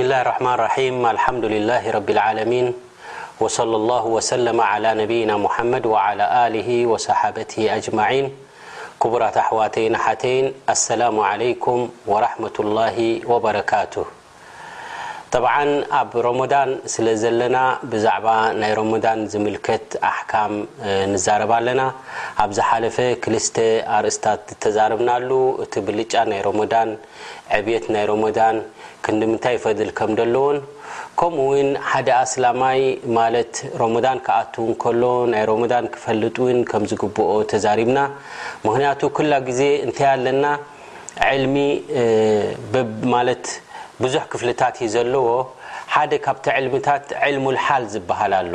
ብስሚላህ ራሕማን ራሒም ኣልሓምዱሊላሂ ረቢል ዓለሚን ወሰለሏሁ ወሰለመ ዓላ ነቢይና ሙሓመድ ወዓላ ኣሊሂ ወሰሓበቲሂ ኣጅማዒን ኩቡራት ኣሕዋተይን ኣሓተይን ኣሰላሙ ዓለይኩም ወራሕመቱላሂ ወበረካቱህ ጠብዓን ኣብ ሮሞዳን ስለ ዘለና ብዛዕባ ናይ ሮሞዳን ዝምልከት ኣሕካም ንዛረብ ኣለና ኣብ ዝሓለፈ ክልስተ ኣርእስታት ዝተዛረብናሉ እቲ ብልጫ ናይ ሮሞዳን ዕብየት ናይ ሮሞዳን ክንድምንታይ ይፈድል ከም ደለዎን ከምኡ ዊን ሓደ ኣስላማይ ማለት ሮሞዳን ክኣቱ እንከሎ ናይ ሮሞዳን ክፈልጥ ዊን ከም ዝግብኦ ተዛሪብና ምክንያቱ ኩላ ግዜ እንታይ ኣለና ዕልሚ በብ ማለት ብዙሕ ክፍልታት እዩ ዘለዎ ሓደ ካብቲ ዕልምታት ዕልሙል ሓል ዝብሃል ኣሎ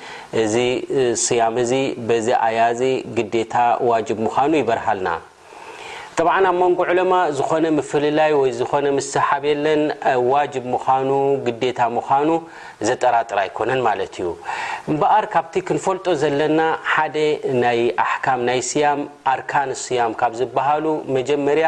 እዚ ስያመ እዚ በዚ ኣያ እዚ ግዴታ ዋጅብ ምዃኑ ይበርሃልና። ጠብዓን ኣብ መንጎ ዑለማእ ዝኾነ ምፍልላይ ወይ ዝኾነ ምስሕሓብ የለን፣ ዋጅብ ምዃኑ ግዴታ ምዃኑ ዘጠራጥር ኣይኮነን ማለት እዩ። እምበኣር ካብቲ ክንፈልጦ ዘለና ሓደ ናይ ኣሕካም ናይ ስያም ኣርካን ስያም ካብ ዝበሃሉ መጀመርያ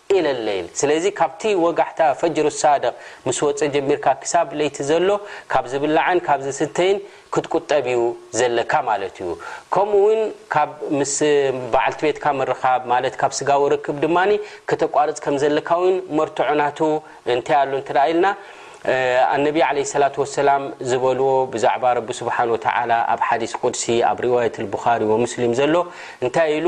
ኢለ ለይል ስለዚ ካብቲ ወጋሕታ ፈጅሩ ሳድቅ ምስ ወጸ ጀሚርካ ክሳብ ለይቲ ዘሎ ካብ ዝብላዕን ካብ ዝስተይን ክትቁጠብ እዩ ዘለካ ማለት እዩ ከምኡ ውን ካብ ምስ በዓልቲ ቤትካ ምርኻብ ማለት ካብ ስጋዊ ርክብ ድማ ከተቋርጽ ከም ዘለካ ውን መርትዖ ናቱ እንታይ ኣሎ እንተ ኢልና ኣነቢ ዓለይሂ ሰላቱ ወሰላም ዝበልዎ ብዛዕባ ረቢ ሱብሓነሁ ወተዓላ ኣብ ሓዲስ ቁድሲ ኣብ ሪዋየት ኣልቡኻሪ ወሙስሊም ዘሎ እንታይ ኢሉ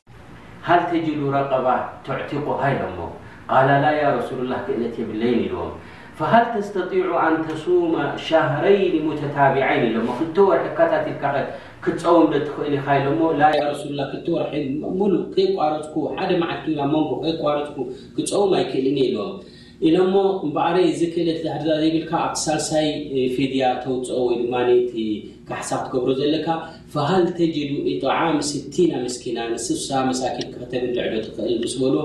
ሃል ተጅዱ ረቀባ ቱዕቲቁ ሃ ኢሎሞ ቃላ ላ ያ ረሱሉላህ ክእለት የብለይን ኢልዎም ፈሃል ተስተጢዑ ኣን ተሱመ ሻህረይኒ ሙተታቢዐይን ኢሎሞ ክልተ ወርሒ ኣካታቲልካ ከ ክትጸውም ዶ ትክእል ኢካ ኢሎሞ ላ ያ ረሱሉላህ ክልተ ወርሒ ሙሉእ ከይቋረጽኩ ሓደ መዓልቲ ውን ኣብ መንጎ ከይቋረጽኩ ክጸውም ኣይክእልን ኢየ ኢልዎም ኢለሞ እምበኣረይ እዚ ክእለት ድሕሪ ዛዘይብልካ ኣብቲ ሳልሳይ ፊድያ ተውጽኦ ወይ ድማ እቲ ካሕሳ ክትገብሮ ዘለካ ፈሃል ተጂዱ ኢጣዓም ስቲና ምስኪና ንስሳ መሳኪን ከተብልዕ ዶ ትክእል ምስ በሎ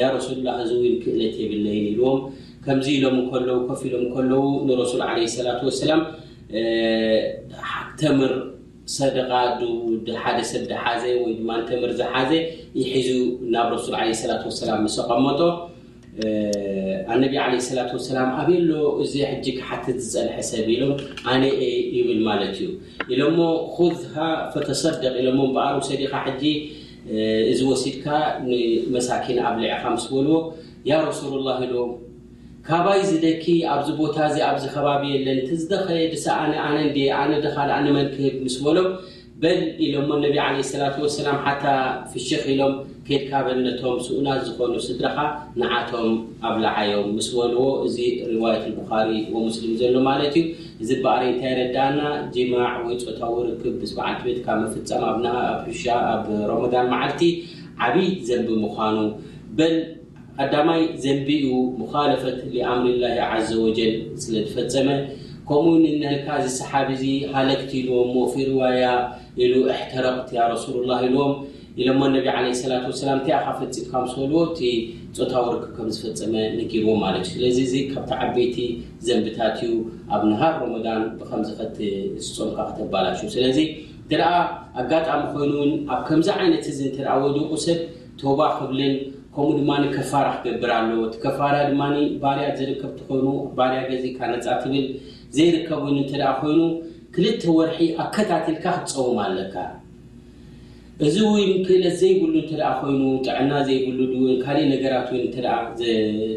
ያ ረሱሉላህ እዚ ዊን ክእለት የብለይን ኢልዎም ከምዚ ኢሎም ከለዉ ኮፍ ኢሎም ከለዉ ንረሱል ዓለይሂ ሰላቱ ወሰላም ተምር ሰደቃ ዱ ሓደ ሰብ ድሓዘ ወይ ድማ ተምር ዝሓዘ ይሒዙ ናብ ረሱል ዓለይሂ ሰላቱ ወሰላም ምስ ኣቀመጦ ኣነቢ ዓለይሂ ሰላቱ ወሰላም ኣበይ ኣሎ እዚ ሕጂ ክሓትት ዝጸንሐ ሰብ ኢሎም ኣነ እየ ይብል ማለት እዩ ኢሎሞ ኹዝሃ ፈተሰደቅ ኢሎሞ እምበኣር ውሰዲኻ ሕጂ እዚ ወሲድካ ንመሳኪን ኣብልዕኻ ምስ በልዎ ያ ረሱሉላህ ኢሉ ካባይ ዝደኪ ኣብዚ ቦታ እዚ ኣብዚ ከባቢ የለን ተዝደኸየ ድሰኣነ ኣነ እንድየ ኣነ ድኻልኣ ንመን ክህብ ምስ በሎም በል ኢሎሞ ነቢ ዓለይሂ ሰላቱ ወሰላም ሓታ ፍሽኽ ኢሎም ከይድካ በል ነቶም ስኡናት ዝኾኑ ስድራኻ ንዓቶም ኣብልዓዮም ምስ በልዎ እዚ ሪዋየት ኣልቡኻሪ ወሙስሊም ዘሎ ማለት እዩ እዚ በኣሪ እንታይ የረድኣና ጂማዕ ወይ ጾታዊ ርክብ ምስ በዓልቲ ቤትካ ምፍጻም ኣብ ነሃ ኣብ ሕሻ ኣብ ሮሞዳን መዓልቲ ዓብይ ዘንቢ ምዃኑ በል ቀዳማይ ዘንቢኡ ሙኻለፈት ሊኣምሪላሂ ዓዘ ወጀል ስለ ዝፈጸመ ከምኡ ንነልካ እዚ ሰሓቢ እዚ ሃለክት ኢልዎሞ ፊ ርዋያ ኢሉ እሕተረቅት ያ ረሱሉላህ ኢልዎም ኢሎሞ ነቢ ዓለይሂ ሰላት ወሰላም እንታይ ኢኻ ፈጺምካ ምስ በልዎ እቲ ጾታዊ ርክብ ከም ዝፈጸመ ነጊርዎም ማለት እዩ ስለዚ እዚ ካብቲ ዓበይቲ ዘንብታት እዩ ኣብ ነሃር ሮሞዳን ብከምዚ ከት እዚ ጾምካ ከተባላሹ ስለዚ እንተ ኣጋጣሚ ኮይኑ ውን ኣብ ከምዚ ዓይነት እዚ እንተ ወዲቁ ሰብ ቶባ ክብልን ከምኡ ድማ ከፋራ ክገብር ኣለዎ እቲ ከፋራ ድማ ባርያ ዝርከብ ተኾይኑ ባርያ ገዚእካ ነፃ ትብል ዘይርከብ እውን እንተ ኮይኑ ክልተ ወርሒ ኣከታቲልካ ክትፀውም ኣለካ እዚ እውን ክእለት ዘይብሉ እንተ ኮይኑ ጥዕና ዘይብሉ ድውን ካሊእ ነገራት እውን እተ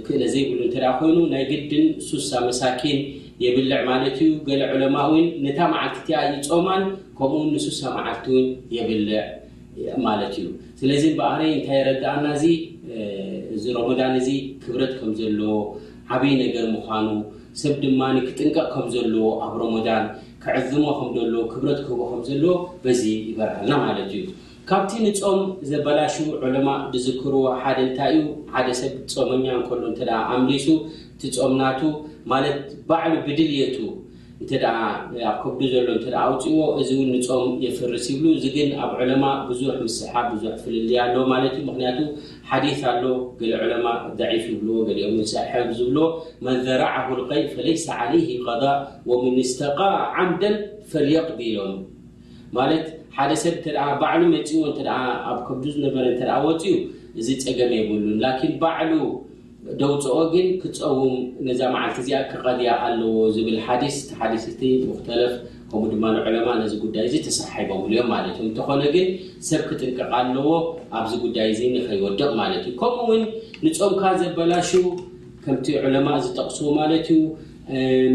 ክእለት ዘይብሉ እተ ኮይኑ ናይ ግድን ሱሳ መሳኪን የብልዕ ማለት እዩ ገለ ዕለማ እውን ነታ መዓልቲ እቲኣ ይፆማን ከምኡውን ንሱሳ መዓልቲ እውን የብልዕ ማለት እዩ ስለዚ እምበኣረይ እንታይ የረድኣና እዚ እዚ ሮሞዳን እዚ ክብረት ከም ዘለዎ ዓብይ ነገር ምዃኑ ሰብ ድማ ክጥንቀቕ ከም ዘለዎ ኣብ ሮሞዳን ክዕዝሞ ከም ዘለዎ ክብረት ክህቦ ከም ዘለዎ በዚ ይበርሃልና ማለት እዩ ካብቲ ንጾም ዘበላሹ ዑለማ ዝዝክርዎ ሓደ እንታይ እዩ ሓደ ሰብ ጾመኛ እንከሎ እንተ ኣምሊሱ እቲ ጾም ናቱ ማለት ባዕሉ ብድልየቱ እንተ ኣብ ከብዱ ዘሎ እንተ ኣውፅዎ እዚ እውን ንፆም የፍርስ ይብሉ እዚ ግን ኣብ ዕለማ ብዙሕ ምስሓብ ብዙሕ ፍልልይ ኣሎ ማለት እዩ ምክንያቱ ሓዲት ኣሎ ገለ ዕለማ ضዒፍ ይብልዎ ገሊኦም ይሰሐብ ዝብልዎ መን ዘረዓሁ ልከይ ፈለይሰ ዓለይህ ቀض ወምን ስተቃ ዓምደን ፈልየቅዲ ኢሎም ማለት ሓደ ሰብ እተ ባዕሉ መፅዎ እተ ኣብ ከብዱ ዝነበረ እተ ወፅኡ እዚ ፀገም የብሉን ላኪን ባዕሉ ደውጽኦ ግን ክጸውም ነዛ መዓልቲ እዚኣ ክቐድያ ኣለዎ ዝብል ሓዲስ ተሓዲስቲ ሙክተለፍ ከምኡ ድማ ዑለማ ነዚ ጉዳይ እዚ ተሰሓይቦምሉ እዮም ማለት እዩ እንተኾነ ግን ሰብ ክጥንቀቕ ኣለዎ ኣብዚ ጉዳይ እዚ ንኸይወድቕ ማለት እዩ ከምኡ እውን ንጾምካ ዘበላሹ ከምቲ ዑለማ ዝጠቕስዎ ማለት እዩ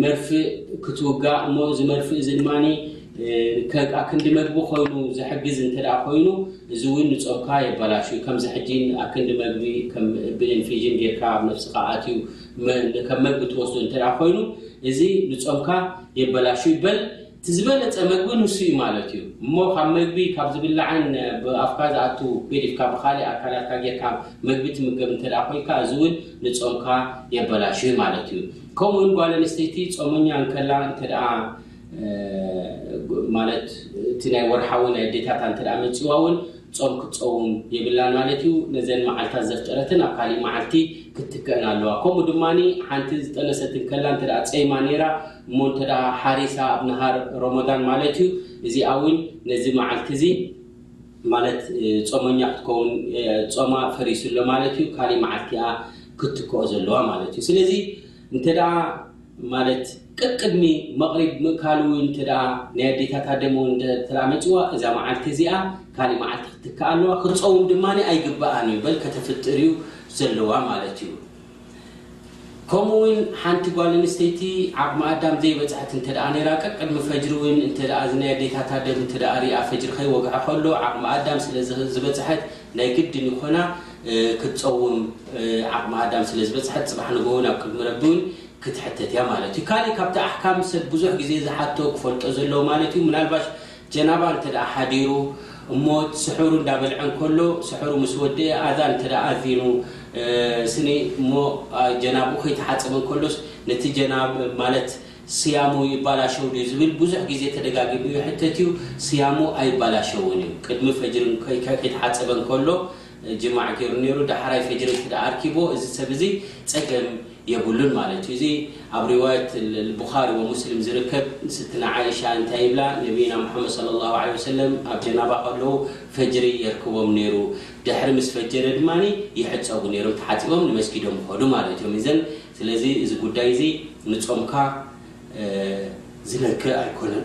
መርፍእ ክትውጋእ እሞ እዚ መርፍእ እዚ ድማ ኣክንዲ መግቢ ኮይኑ ዝሕግዝ እንተ ኮይኑ እዚ እውን ንፆርካ የበላሹ ከምዚ ሕጂ ኣክንዲ መግቢ ከም ብኢንፊዥን ጌርካ ኣብ ነፍስካ ኣትዩ ከም መግቢ ትወስዶ እንተ ኮይኑ እዚ ንፆምካ የበላሹ ይበል እቲ ዝበለጸ መግቢ ንሱ እዩ ማለት እዩ። እሞ ካብ መግቢ ካብ ዝብላዕን ብ ኣፍካ ዝኣቱ ገዲፍካ ብካሊእ ኣካላትካ ጌርካ መግቢ ትምገብ እንተድኣ ኮይካ እዚ እውን ንጾምካ የበላሹ እዩ ማለት እዩ። ከምኡ እውን ጓል ኣንስተይቲ ጾመኛ እንከላ እንተድኣ ማለት እቲ ናይ ወርሓዊ ናይ ኣዴታታ እንተድኣ መጺዋ እውን ጾም ክትጸውም የብላን ማለት እዩ። ነዘን መዓልታት ዘፍጠረትን ኣብ ካሊእ መዓልቲ ክትትከእን ኣለዋ። ከምኡ ድማ ሓንቲ ዝጠነሰት እንከላ እንተድኣ ጸይማ ኔራ እሞ እንተ ሓሪሳ ኣብ ነሃር ሮሞዳን ማለት እዩ፣ እዚኣ እውን ነዚ መዓልቲ እዚ ማለት ጾመኛ ክትከውን ጾማ ፈሪሱ ኣሎ ማለት እዩ፣ ካሊእ መዓልቲ እያ ክትትክኦ ዘለዋ ማለት እዩ። ስለዚ እንተ ማለት ቀቅድሚ መቕሪብ ምእካሉ እውን እንተ ናይ ኣዴታታ ደም እውን እንተ መጺዋ እዛ መዓልቲ እዚኣ ካሊእ መዓልቲ ክትትክኣ ኣለዋ፣ ክትጸውም ድማ ኣይግብኣን እዩ፣ በል ከተፍጥር እዩ ዘለዋ ማለት እዩ። ከምኡ እውን ሓንቲ ጓል ኣንስተይቲ ዓቕሚ ኣዳም ዘይበጽሐት እንተደኣ ነይራ ቀቅድሚ ፈጅሪ እውን እንተደኣ እዚ ናይ ኣዴታታ ደም እንተደኣ ሪኣ ፈጅሪ ከይወግሐ ከሎ ዓቕሚ ኣዳም ስለ ዝበጽሐት ናይ ግድን ይኾና ክትጸውም ዓቕሚ ኣዳም ስለ ዝበጽሐት ጽባሕ ንግሆ ናብ ቅድሚ ረቢ እውን ክትሕተት እያ ማለት እዩ። ካሊእ ካብቲ ኣሕካም ሰብ ብዙሕ ግዜ ዝሓቶ ክፈልጦ ዘለዎ ማለት እዩ ምናልባሽ ጀናባ እንተ ሓዲሩ እሞ ስሑሩ እንዳበልዐ እንከሎ ስሑሩ ምስ ወድኤ ኣዛን እንተ ኣዚኑ ስኒ እሞ ጀናብኡ ከይተሓጸበ እንከሎስ ነቲ ጀናብ ማለት ስያሙ ይባላሸው ድዩ ዝብል ብዙሕ ግዜ ተደጋጊሙ ይሕተት እዩ ስያሙ ኣይባላሸውን እዩ ቅድሚ ፈጅሪ ከይተሓጸበ እንከሎ ጅማዕ ጌሩ ኔሩ ዳሓራይ ፈጅሪ እንተ ኣርኪብዎ እዚ ሰብ እዚ ጸገም የብሉን ማለትዩ እዚ ኣብ ርዋየት ኣልቡኻሪ ወሙስሊም ዝርከብ ንስትና ዓኢሻ እንታይ ይብላ ነብይና ሙሓመድ ሰለሏሁ ዓለይሂ ወሰለም ኣብ ጀናባ ከለዉ ፈጅሪ የርክቦም ነይሩ ድሕሪ ምስ ፈጀረ ድማ ይሕጸቡ ነይሮም ተሓጺቦም ንመስጊዶም ይኸዱ ማለትዮም እዘን ስለዚ እዚ ጉዳይ እዚ ንጾምካ ዝነክእ ኣይኮነን።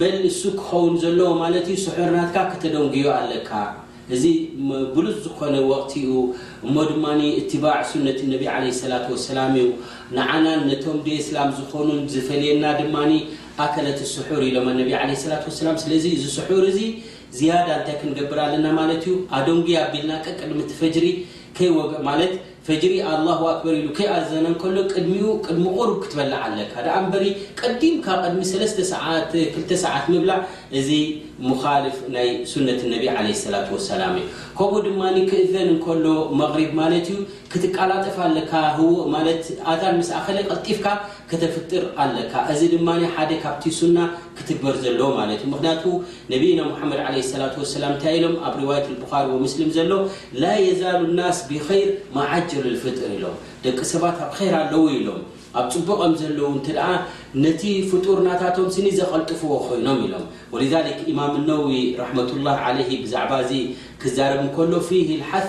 በል ንሱ ክኸውን ዘለዎ ማለት እዩ ስሑር ናትካ ከተደንጉዮ ኣለካ እዚ ብሉጽ ዝኾነ ወቅቲ እዩ እሞ ድማ እትባዕ ሱነት ነቢ ዓለይሂ ሰላቱ ወሰላም እዩ ንዓናን ነቶም ደየስላም ዝኾኑን ዝፈልየና ድማ ኣከለት ስሑር ኢሎም ኣነቢ ዓለይሂ ሰላቱ ወሰላም ስለዚ እዚ ስሑር እዚ ዝያዳ እንታይ ክንገብር ኣለና ማለት እዩ ኣደንጉይ ኣቢልና ቀቅድሚ እቲ ፈጅሪ ከይወግእ ማለት ፈጅሪ ኣላሁ ኣክበር ኢሉ ከይኣዘነ እንከሎ ቅድሚኡ ቅድሚ ቁርብ ክትበልዕ ኣለካ። ደኣ እምበሪ ቀዲምካ ቅድሚ ሰለስተ ሰዓት ክልተ ሰዓት ምብላዕ እዚ ሙኻልፍ ናይ ሱነት ነቢ ዓለይሂ ሰላቱ ወሰላም እዩ። ከምኡ ድማ ክእዘን እንከሎ መግሪብ ማለት እዩ ክትቃላጠፍ ኣለካ ህውእ ማለት ኣዛን ምስ ኣኸለ ቀልጢፍካ ከተፍጥር ኣለካ እዚ ድማ ሓደ ካብቲ ሱና ክትግበር ዘለዎ ማለት እዩ ምኽንያቱ ነብይና ሙሐመድ ዓለይሂ ሰላቱ ወሰላም እንታይ ኢሎም ኣብ ሪዋየት ኣልቡኻሪ ወሙስሊም ዘሎ ላ የዛሉ ናስ ቢኸይር ማ ዓጀሉ ልፍጥር ኢሎም ደቂ ሰባት ኣብ ኸይር ኣለዉ ኢሎም ኣብ ፅቡቐም ዘለዉ እንተደኣ ነቲ ፍጡር ናታቶም ስኒ ዘቐልጥፍዎ ኾይኖም ኢሎም ወሊዛሊክ ኢማም ነወዊ ራሕመቱላህ ዓለይሂ ብዛዕባ እዚ ክዛረብ እንከሎ ፊሂ ልሓስ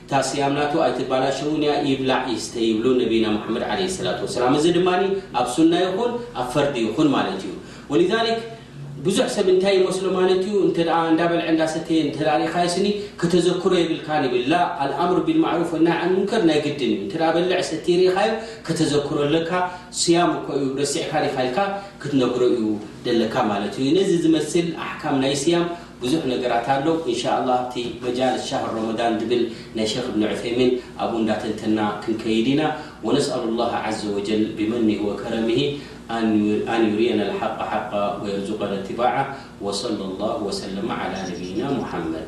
እታ ስያም ናቱ ኣይትባላሸውን እያ ይብላዕ ይስተ ይብሉ ነብይና ሙሓመድ ዓለይሂ ሰላቱ ወሰላም እዚ ድማ ኣብ ሱና ይኹን ኣብ ፈርዲ ይኹን ማለት እዩ ወሊዛሊክ ብዙሕ ሰብ እንታይ ይመስሎ ማለት እዩ እንተ እንዳበልዐ እንዳሰተየ እንተሪእኻዮ ስኒ ከተዘክሮ የብልካን ይብል ላ ኣልኣምር ቢልማዕሩፍ ወናይ ዓን ሙንከር ናይ ግድን እዩ እንተ በልዕ ሰቲ ርኢኻዮ ከተዘክሮ ኣለካ ስያም እኮ እዩ ረሲዕካ ዲኻ ኢልካ ክትነግሮ እዩ ደለካ ማለት እዩ ነዚ ዝመስል ኣሕካም ናይ ስያም بضح نجرت ال إن شاء الله مجالس شهر رمضان بل ي شخ بن عثيمين ابو ندتنتن كنكيد نا ونسأل الله عز وجل بمن وكرمه ان يرين الحق حق ويرزق الاتباع وصلى الله وسلم على نبينا محمد